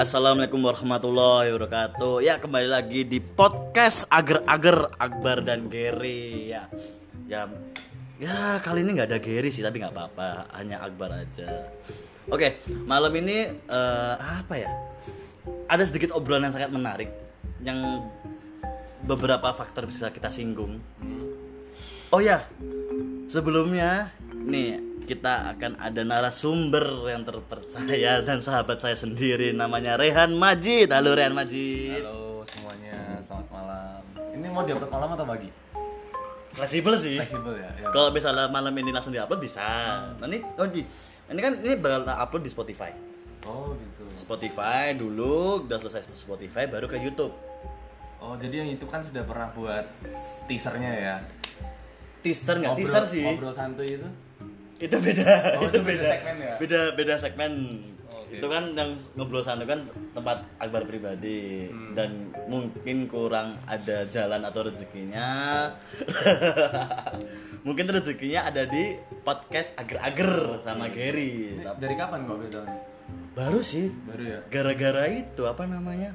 Assalamualaikum warahmatullahi wabarakatuh. Ya kembali lagi di podcast agar-agar Akbar dan Gary ya. Ya, ya kali ini nggak ada Gary sih tapi nggak apa-apa, hanya Akbar aja. Oke, malam ini eh, apa ya? Ada sedikit obrolan yang sangat menarik yang beberapa faktor bisa kita singgung. Oh ya, sebelumnya nih kita akan ada narasumber yang terpercaya dan sahabat saya sendiri namanya Rehan Majid. Halo Rehan Majid. Halo semuanya, selamat malam. Ini mau diupload malam atau pagi? Fleksibel sih. Fleksibel ya. ya. Kalau misalnya malam ini langsung diupload bisa. Nah, ini oh di ini kan ini bakal upload di Spotify. Oh gitu. Spotify dulu, udah selesai Spotify baru ke YouTube. Oh jadi yang itu kan sudah pernah buat teasernya ya? Teaser nggak teaser sih? Ngobrol santuy itu? Itu beda. Oh, itu beda beda. segmen ya? Beda beda segmen. Oke. Itu kan yang ngobrol santai kan tempat Akbar pribadi Hmm. dan mungkin kurang ada jalan atau rezekinya. mungkin rezekinya ada di podcast ager-ager sama Gary. Dari kapan kok beda nih? Baru sih. Baru ya? Gara-gara itu apa namanya?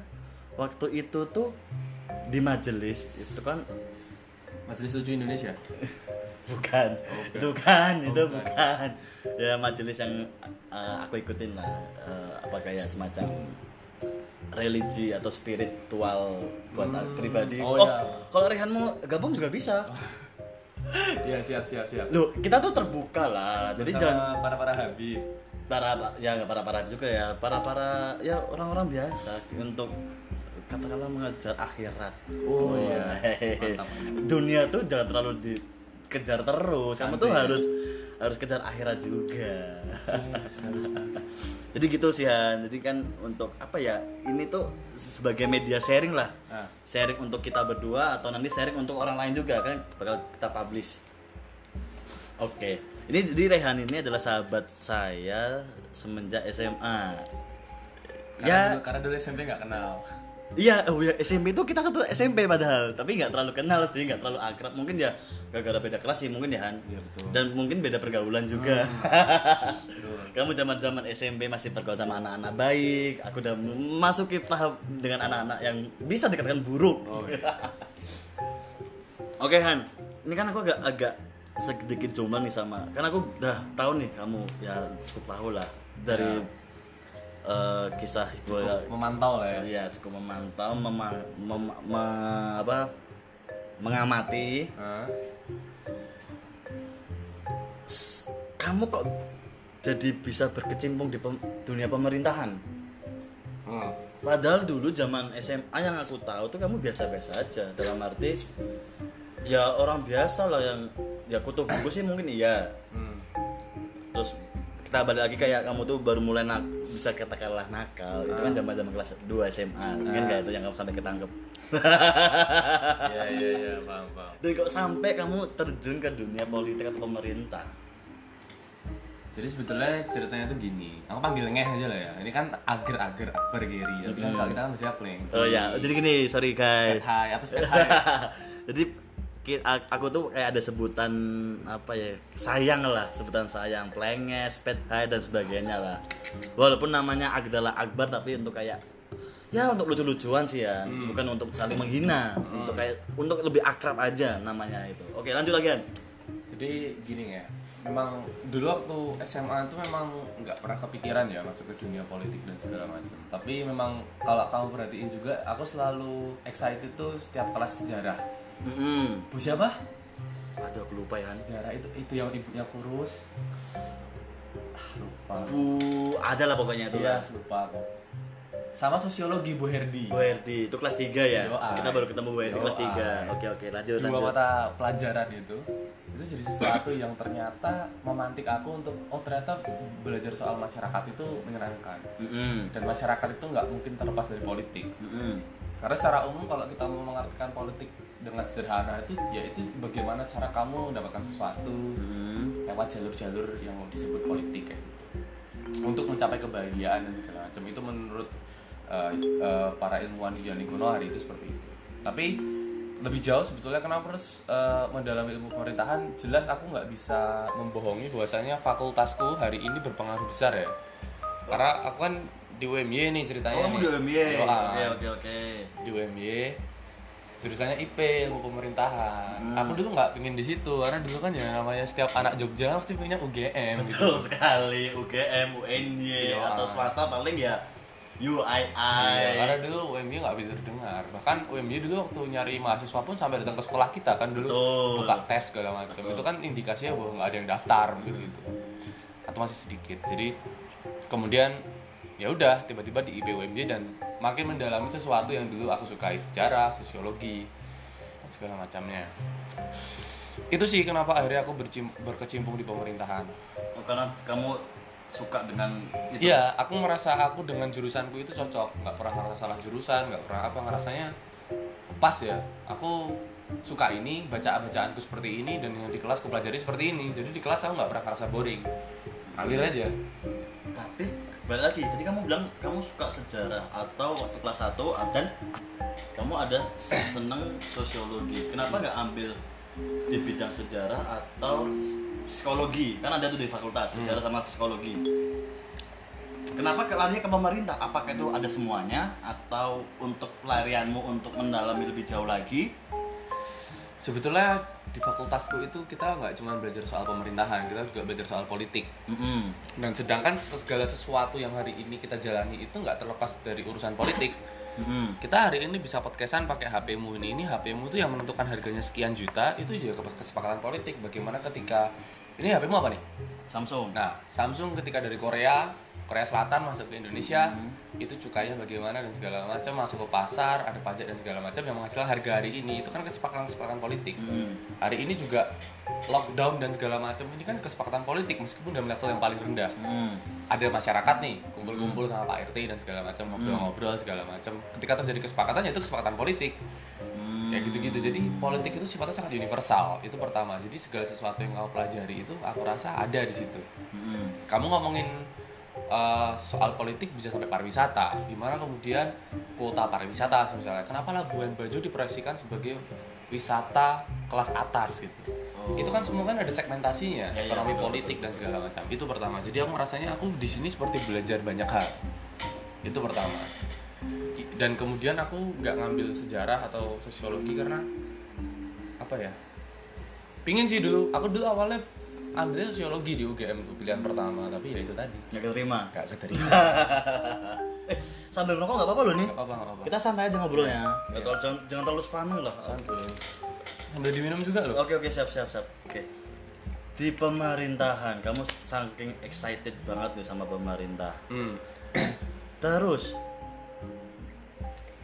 Waktu itu tuh di majelis itu kan Majelis Lucu Indonesia? bukan itu bukan itu bukan. bukan ya majelis yang uh, aku ikutin lah uh, apa kayak semacam religi atau spiritual buat aku pribadi Oh, oh, ya. kalau Rehan mau gabung juga bisa Iya siap siap siap. loh kita tuh terbuka lah jadi Sama jangan para para Habib. para ya nggak para para juga ya para para ya orang-orang biasa untuk katakanlah mengejar akhirat Oh, iya. hehehe. Mantap, dunia tuh jangan terlalu dikejar terus. Kamu tuh ya. harus harus kejar akhirat juga. Jadi gitu sih Han. Jadi kan untuk apa ya ini tuh sebagai media sharing lah. Ah. sharing untuk kita berdua atau nanti sharing untuk orang lain juga kan bakal kita publish. Oke. Ini jadi Rehan ini adalah sahabat saya semenjak SMA Karena ya. dulu, karena dulu SMP nggak kenal. Iya, oh ya SMP itu kita satu SMP padahal, tapi nggak terlalu kenal sih, nggak terlalu akrab. Mungkin ya gara-gara beda kelas sih mungkin ya Han. Iya, betul. Hmm. Dan mungkin beda pergaulan juga. Kamu zaman-zaman SMP masih bergaul sama anak-anak baik. Aku udah memasuki tahap dengan anak-anak yang bisa dikatakan buruk. Oh, iya. Oke Han, ini kan aku agak agak sedikit jomblo nih sama, karena aku udah tahu nih kamu ya cukup tahu lah dari eh, kisah gue Cukup memantau lah ya. Iya, cukup memantau, mema, mem- me- apa, mengamati. Hah? S- Kamu kok jadi bisa berkecimpung di pem- dunia pemerintahan? Hmm. Padahal dulu zaman SMA yang aku tahu tuh kamu biasa-biasa aja. Dalam arti ya orang biasa lah yang ya kutu buku sih mungkin iya. Hmm. Terus kita balik lagi kayak kamu tuh baru mulai nak bisa katakanlah nakal itu kan zaman zaman kelas 2 SMA mungkin kayak itu yang kamu sampai ketangkep Iya iya iya paham paham. Dan kok sampai kamu terjun ke dunia politik atau pemerintah? Jadi sebetulnya ceritanya tuh gini, aku panggil ngeh aja lah ya. Ini kan ager-ager Akbar Geri, tapi kan kalau kita kan masih playing. Oh ya, jadi gini, sorry guys. Hai atau hai. jadi aku tuh kayak ada sebutan apa ya sayang lah sebutan sayang plenges pet high dan sebagainya lah walaupun namanya adalah akbar tapi untuk kayak ya untuk lucu-lucuan sih ya bukan untuk saling menghina untuk kayak untuk lebih akrab aja namanya itu oke lanjut lagi. Jadi gini ya, memang dulu waktu SMA itu memang nggak pernah kepikiran ya masuk ke dunia politik dan segala macam. Tapi memang kalau kamu perhatiin juga, aku selalu excited tuh setiap kelas sejarah. Mm-mm. Bu siapa? aduh aku lupa ya. Sejarah itu itu yang ibunya kurus. Ah, lupa. Bu ada lah pokoknya itu Iya, lah lupa aku. Sama sosiologi Bu Herdi. Bu Herdi itu kelas 3 ya Doa. kita baru ketemu Bu Herdi kelas Doa. 3 oke oke lanjut dua lanjut mata pelajaran itu itu jadi sesuatu yang ternyata memantik aku untuk oh ternyata belajar soal masyarakat itu menyenangkan Mm-mm. dan masyarakat itu nggak mungkin terlepas dari politik Mm-mm. karena secara umum kalau kita mau mengartikan politik dengan sederhana itu ya itu bagaimana cara kamu mendapatkan sesuatu Mm-mm. lewat jalur-jalur yang disebut politik kayak gitu untuk mencapai kebahagiaan dan segala macam itu menurut uh, uh, para ilmuwan di Yoni kuno hari itu seperti itu tapi lebih jauh sebetulnya kenapa harus uh, mendalami ilmu pemerintahan jelas aku nggak bisa membohongi bahwasanya fakultasku hari ini berpengaruh besar ya karena aku kan di UMY nih ceritanya Oh, kamu nih. di UMY. Ah. Oke, oke, oke. di UMY jurusannya IP ilmu pemerintahan Hmm. aku dulu nggak pingin di situ karena dulu kan ya namanya setiap anak Jogja pasti pengennya UGM gitu Betul sekali, UGM, UNY, Iya. atau swasta paling ya UII. Iya, karena dulu UMY nggak bisa terdengar bahkan UMY dulu waktu nyari mahasiswa pun sampai datang ke sekolah kita kan dulu Betul. buka tes segala macam itu kan indikasinya bahwa nggak ada yang daftar gitu gitu atau masih sedikit jadi kemudian ya udah tiba-tiba di IP UMY dan makin mendalami sesuatu yang dulu aku sukai sejarah sosiologi dan segala macamnya itu sih kenapa akhirnya aku berkecimpung di pemerintahan Oh, karena kamu suka dengan itu. Iya, aku merasa aku dengan jurusanku itu cocok, nggak pernah ngerasa salah jurusan, nggak pernah apa ngerasanya pas ya. Aku suka ini, baca bacaanku seperti ini dan yang di kelas aku pelajari seperti ini. Jadi di kelas aku nggak pernah ngerasa boring. Ngalir aja. Balik lagi, tadi kamu bilang kamu suka sejarah atau waktu kelas 1 dan kamu ada seneng sosiologi. Kenapa nggak ambil di bidang sejarah atau psikologi? Kan ada tuh di fakultas sejarah sama psikologi. Kenapa larinya ke pemerintah? Apakah itu ada semuanya atau untuk pelarianmu untuk mendalami lebih jauh lagi? Sebetulnya di fakultasku itu kita nggak cuma belajar soal pemerintahan, kita juga belajar soal politik. Mm-mm. Dan sedangkan segala sesuatu yang hari ini kita jalani itu nggak terlepas dari urusan politik. Mm-mm. kita hari ini bisa podcastan pakai HPmu ini ini HPmu itu yang menentukan harganya sekian juta itu juga kesepakatan politik bagaimana ketika ini HPmu apa nih Samsung. nah Samsung ketika dari Korea Korea Selatan masuk ke Indonesia Hmm. itu cukainya bagaimana dan segala macam masuk ke pasar ada pajak dan segala macam yang menghasilkan harga hari ini itu kan kesepakatan kesepakatan politik Mm. hari ini juga lockdown dan segala macam ini kan kesepakatan politik meskipun dalam level yang paling rendah Mm. ada masyarakat nih kumpul-kumpul sama Pak RT dan segala macam ngobrol-ngobrol segala macam ketika terjadi kesepakatan ya itu kesepakatan politik Mm. kayak gitu-gitu jadi politik itu sifatnya sangat universal itu pertama jadi segala sesuatu yang kamu pelajari itu aku rasa ada di situ Mm. kamu ngomongin uh, soal politik bisa sampai pariwisata. Gimana kemudian kuota pariwisata misalnya? Kenapa Labuan Bajo diproyeksikan sebagai wisata kelas atas gitu? Oh. itu kan semua kan ada segmentasinya Ya, ya, ekonomi betul, politik dan segala macam. Itu pertama. Jadi aku merasanya aku di sini seperti belajar banyak hal. Itu pertama. Dan kemudian aku nggak ngambil sejarah atau sosiologi karena apa ya? Pingin sih dulu. Aku dulu awalnya ambilnya sosiologi di UGM tuh pilihan pertama tapi ya itu tadi Nggak keterima. nggak keterima Eh, sambil ngerokok nggak apa-apa loh nih. nggak apa nggak apa Kita santai aja ngobrolnya. Nggak terlalu- jangan, jangan terlalu sepaneng lah. santuy sambil diminum juga loh Oke oke siap siap siap. Oke. Di pemerintahan kamu saking excited banget nih sama pemerintah. hmm. Terus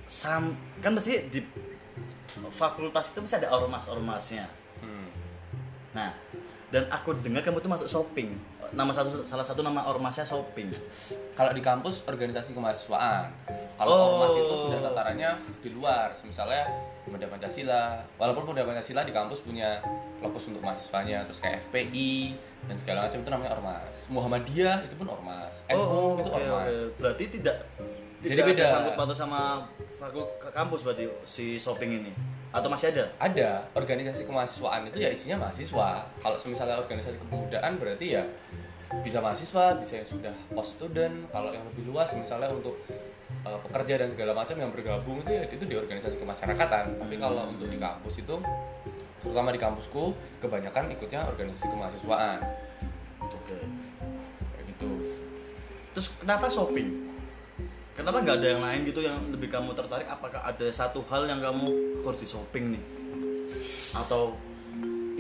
sam kan mesti di fakultas itu mesti ada ormas-ormasnya. Hmm. Nah, dan aku dengar kamu tuh masuk shopping. Nama satu salah satu nama ormasnya shopping. kalau di kampus organisasi kemahasiswaan kalau Oh. ormas itu sudah tatarannya di luar misalnya Pemuda Pancasila walaupun Pemuda Pancasila di kampus punya lokus untuk mahasiswanya terus kayak FPI dan segala macam itu namanya ormas Muhammadiyah itu pun ormas NU itu oke, ormas oke. Berarti tidak Jadi tidak beda. ada sangkut paut sama fakul ke kampus berarti si shopping ini atau masih ada? ada organisasi kemahasiswaan itu ya isinya mahasiswa kalau misalnya organisasi kepemudaan berarti ya bisa mahasiswa bisa yang sudah post student kalau yang lebih luas misalnya untuk uh, pekerja dan segala macam yang bergabung itu ya itu di organisasi kemasyarakatan tapi kalau untuk di kampus itu terutama di kampusku kebanyakan ikutnya organisasi kemahasiswaan Oke. kayak gitu Terus kenapa shopping? Kenapa nggak ada yang lain gitu yang lebih kamu tertarik? Apakah ada satu hal yang kamu harus di shopping nih? Atau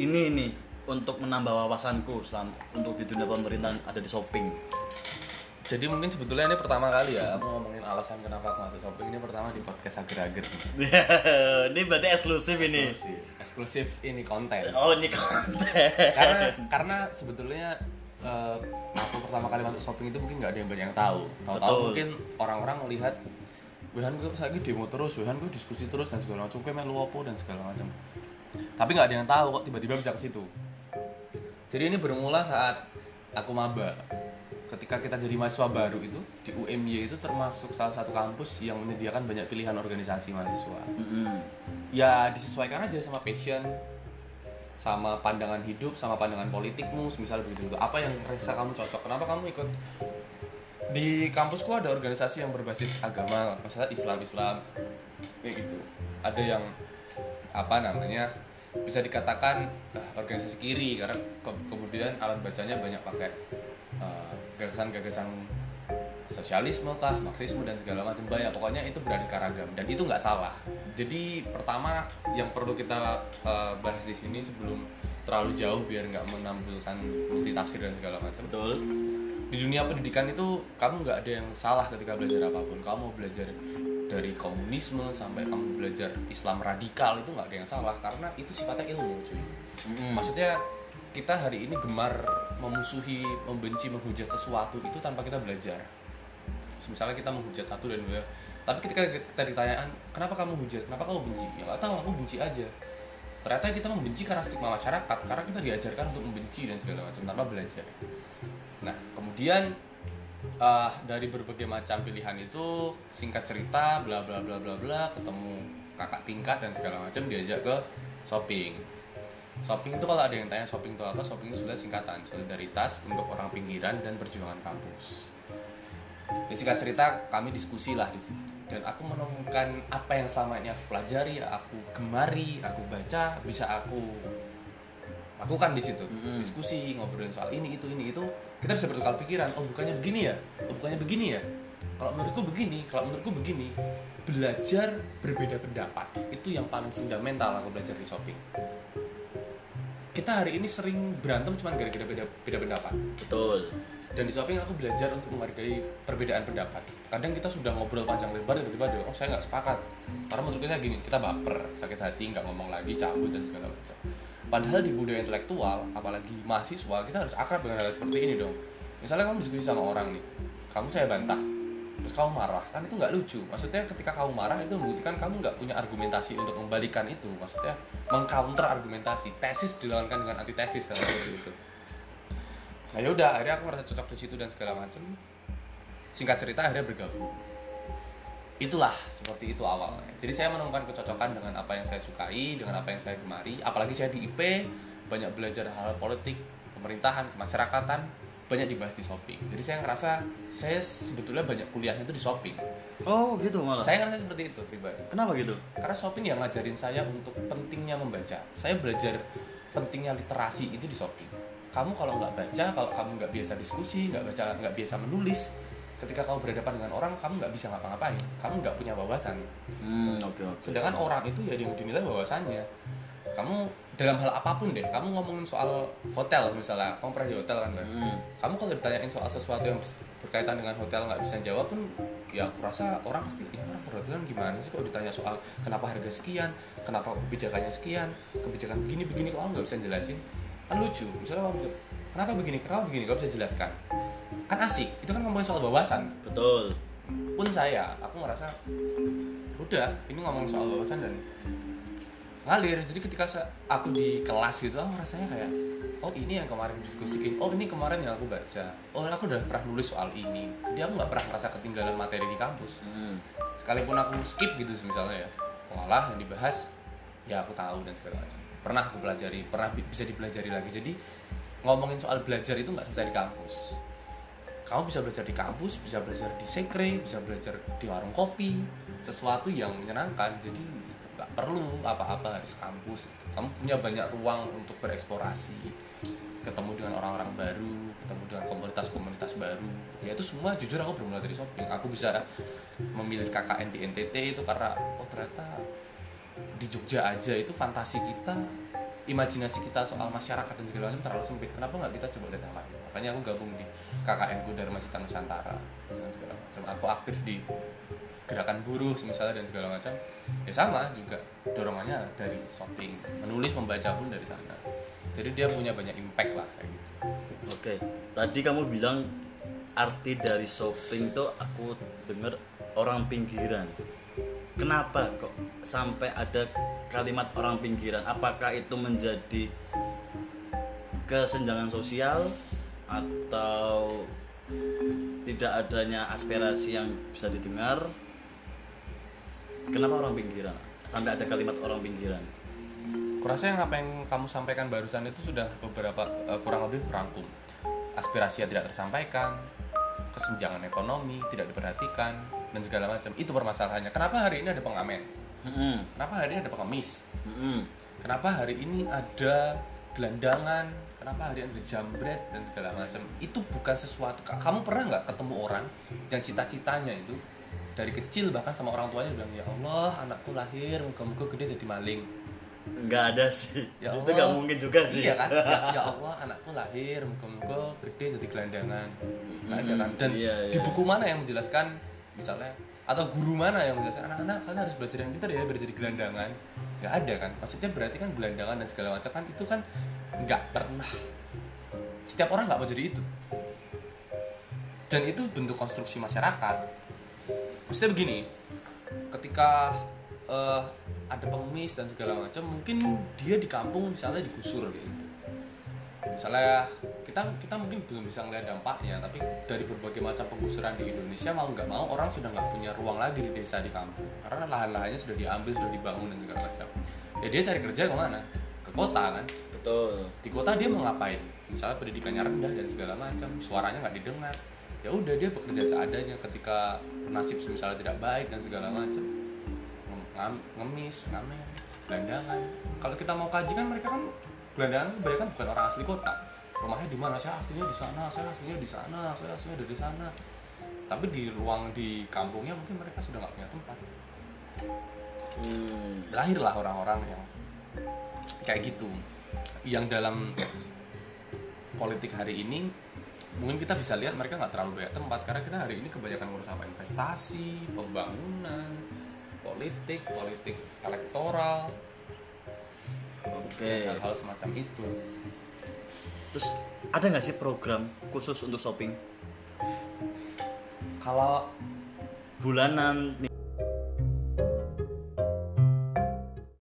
ini nih untuk menambah wawasanku selama untuk di dunia pemerintahan ada di shopping. jadi mungkin sebetulnya ini pertama kali ya aku ngomongin alasan kenapa aku masuk shopping ini pertama di podcast ager-ager ini berarti eksklusif ini. eksklusif ini konten Oh ini konten. karena karena sebetulnya eh, aku pertama kali masuk shopping itu mungkin nggak ada yang banyak yang tahu tahu-tahu mungkin orang-orang melihat Wehan gue lagi demo terus, Wehan gue diskusi terus dan segala macam, gue melu opo dan segala macam. Tapi nggak ada yang tahu kok tiba-tiba bisa ke situ. Jadi ini bermula saat aku maba. Ketika kita jadi mahasiswa baru itu di UMY itu termasuk salah satu kampus yang menyediakan banyak pilihan organisasi mahasiswa Mm-mm. ya disesuaikan aja sama passion sama pandangan hidup sama pandangan politikmu misalnya begitu. Apa yang rasa kamu cocok? Kenapa kamu ikut? Di kampusku ada organisasi yang berbasis agama masalah Islam Islam. Kayak gitu. Ada yang apa namanya bisa dikatakan eh, organisasi kiri karena ke- kemudian alat bacanya banyak pakai eh, gagasan-gagasan sosialisme kah, marxisme dan segala macam banyak. Pokoknya itu beraneka ragam dan itu nggak salah. Jadi pertama yang perlu kita eh, bahas di sini sebelum terlalu jauh biar nggak menampilkan multi tafsir dan segala macam. Betul. Di dunia pendidikan itu kamu nggak ada yang salah ketika belajar apa pun. Kamu mau belajar dari komunisme sampai kamu belajar Islam radikal itu nggak ada yang salah karena itu sifatnya ilmu cuy. Maksudnya kita hari ini gemar memusuhi membenci menghujat sesuatu itu tanpa kita belajar misalnya kita menghujat satu dan dua tapi ketika kita ditanyaan kenapa kamu hujat? Kenapa kamu benci? Ya nggak tahu aku benci aja. Ternyata kita membenci karena stigma masyarakat karena kita diajarkan untuk membenci dan segala macam tanpa belajar. Nah kemudian eh, dari berbagai macam pilihan itu singkat cerita bla bla bla bla bla ketemu kakak tingkat dan segala macam diajak ke shopping. Shopping itu kalau ada yang tanya shopping itu apa shopping itu sudah singkatan solidaritas untuk orang pinggiran dan perjuangan kampus Ya, singkat cerita kami diskusi lah di situ dan aku menemukan apa yang selama ini aku pelajari, aku gemari, aku baca, bisa aku lakukan di situ. Mm-mm. Diskusi, ngobrolin soal ini itu ini itu, kita bisa bertukar pikiran. Oh, bukannya begini ya? Oh, bukannya begini ya? Kalau menurutku begini, kalau menurutku begini. Belajar berbeda pendapat itu yang paling fundamental aku belajar di shopping. Kita hari ini sering berantem cuma gara-gara beda beda pendapat betul dan di shopping aku belajar untuk menghargai perbedaan pendapat. Kadang kita sudah ngobrol panjang lebar tiba-tiba ada oh saya nggak sepakat. Karena menurut saya gini kita baper sakit hati nggak ngomong lagi cabut dan segala macam. Padahal di budaya intelektual apalagi mahasiswa kita harus akrab dengan hal seperti ini dong. Misalnya kamu diskusi sama orang nih kamu saya bantah terus kamu marah. Kan itu nggak lucu. Maksudnya ketika kamu marah itu membuktikan kamu nggak punya argumentasi untuk membalikan itu. Maksudnya mengcounter argumentasi tesis dilawankan dengan antitesis kalau seperti itu nah yaudah akhirnya aku merasa cocok di situ dan segala macem. Singkat cerita akhirnya bergabung. Itulah seperti itu awalnya. Jadi saya menemukan kecocokan dengan apa yang saya sukai dengan apa yang saya gemari. Apalagi saya di IP banyak belajar hal politik pemerintahan kemasyarakatan banyak dibahas di shopping. Jadi saya ngerasa saya sebetulnya banyak kuliahnya itu di shopping. Oh gitu malah? Saya ngerasa seperti itu pribadi kenapa gitu? Karena shopping yang ngajarin saya untuk pentingnya membaca. Saya belajar pentingnya literasi itu di shopping kamu kalau nggak baca kalau kamu nggak biasa diskusi nggak baca nggak biasa menulis ketika kamu berhadapan dengan orang kamu nggak bisa ngapa-ngapain. Kamu nggak punya wawasan. Hmm oke oke. Sedangkan orang itu ya yang dinilai wawasannya. Kamu dalam hal apa pun deh kamu ngomongin soal hotel misalnya kamu pernah di hotel kan? Mbak? Hmm. kamu kalau ditanyain soal sesuatu yang berkaitan dengan hotel nggak bisa jawab pun ya aku rasa orang pasti ini orang perhotelan gimana sih kok ditanya soal kenapa harga sekian kenapa kebijakannya sekian kebijakan begini begini kok kamu nggak bisa jelasin kan lucu. Misalnya kamu bisa kenapa begini? Kenapa begini? Kamu bisa jelaskan kan asik. Itu kan ngomongin soal wawasan. Betul. Pun saya aku ngerasa udah ini ngomong soal wawasan dan ngalir. Jadi ketika aku di kelas gitu aku rasanya kayak oh ini yang kemarin diskusiin. Oh ini kemarin yang aku baca. Oh aku udah pernah nulis soal ini. Jadi aku nggak pernah merasa ketinggalan materi di kampus. Hmm. sekalipun aku skip gitu misalnya ya. Malah yang dibahas ya aku tahu dan segala macam pernah aku pelajari pernah bi- bisa dipelajari lagi. Jadi ngomongin soal belajar itu nggak selesai di kampus. Kamu bisa belajar di kampus bisa belajar di sekre bisa belajar di warung kopi sesuatu yang menyenangkan. Jadi nggak perlu apa-apa harus kampus kamu punya banyak ruang untuk bereksplorasi ketemu dengan orang-orang baru ketemu dengan komunitas-komunitas baru. Ya itu semua jujur aku bermula dari shopping aku bisa memilih KKN di NTT itu karena oh ternyata di Jogja aja itu fantasi kita imajinasi kita soal masyarakat dan segala macam terlalu sempit. Kenapa nggak kita coba lihat yang lain? Makanya aku gabung di KKN ku Dharma Cita Nusantara dan segala macam. Aku aktif di gerakan buruh misalnya dan segala macam. Ya sama juga dorongannya dari shopping menulis membaca pun dari sana. Jadi dia punya banyak impact lah kayak gitu. Oke, tadi kamu bilang arti dari shopping tuh aku dengar orang pinggiran. Kenapa kok sampai ada kalimat orang pinggiran? Apakah itu menjadi kesenjangan sosial atau tidak adanya aspirasi yang bisa didengar? Kenapa orang pinggiran? Sampai ada kalimat orang pinggiran. Kurasa yang apa yang kamu sampaikan barusan itu sudah beberapa eh, kurang lebih merangkum aspirasi yang tidak tersampaikan, kesenjangan ekonomi tidak diperhatikan dan segala macam itu permasalahannya kenapa hari ini ada pengamen Mm-mm. kenapa hari ini ada pengemis Mm-mm. kenapa hari ini ada gelandangan kenapa hari ini ada jambret dan segala macam itu bukan sesuatu Ka- kamu pernah nggak ketemu orang yang cita-citanya itu dari kecil bahkan sama orang tuanya bilang ya Allah anakku lahir muka-muka gede jadi maling nggak ada sih Ya itu Allah. nggak mungkin juga sih Iya kan? Ya, ya Allah, anakku lahir, muka-muka gede jadi gelandangan. Nggak ada kan? Dan Iya, di iya. buku mana yang menjelaskan misalnya atau guru mana yang menjelaskan anak-anak kalian harus belajar yang pintar ya biar jadi gelandangan. Nggak ada kan maksudnya berarti kan gelandangan dan segala macam kan itu kan nggak pernah. Setiap orang nggak mau jadi itu. Dan itu bentuk konstruksi masyarakat. Maksudnya begini ketika eh, ada pengemis dan segala macam mungkin dia di kampung misalnya digusur gitu misalnya kita kita mungkin belum bisa ngeliat dampaknya tapi dari berbagai macam penggusuran di Indonesia mau nggak mau orang sudah nggak punya ruang lagi di desa di kampung. Karena lahan-lahannya sudah diambil sudah dibangun dan segala macam. Ya dia cari kerja ke mana? Ke kota kan? Betul. Di kota dia mau ngapain? Misalnya pendidikannya rendah dan segala macam. Suaranya nggak didengar. Ya udah dia bekerja seadanya. Ketika nasib misalnya tidak baik dan segala macam. Ngam- ngemis ngamen gelandangan. Kalau kita mau kaji kan mereka kan gelandangan kebanyakan bukan orang asli kota. Rumahnya di mana? Saya aslinya di sana saya aslinya di sana saya aslinya dari sana. Tapi di ruang di kampungnya mungkin mereka sudah nggak punya tempat. Hmm. lahirlah orang-orang yang kayak gitu. Yang dalam politik hari ini mungkin kita bisa lihat mereka nggak terlalu banyak tempat. Karena kita hari ini kebanyakan ngurus apa? Investasi pembangunan politik politik elektoral oke. Hal-hal semacam itu. Terus ada nggak sih program khusus untuk shopping? Kalau bulanan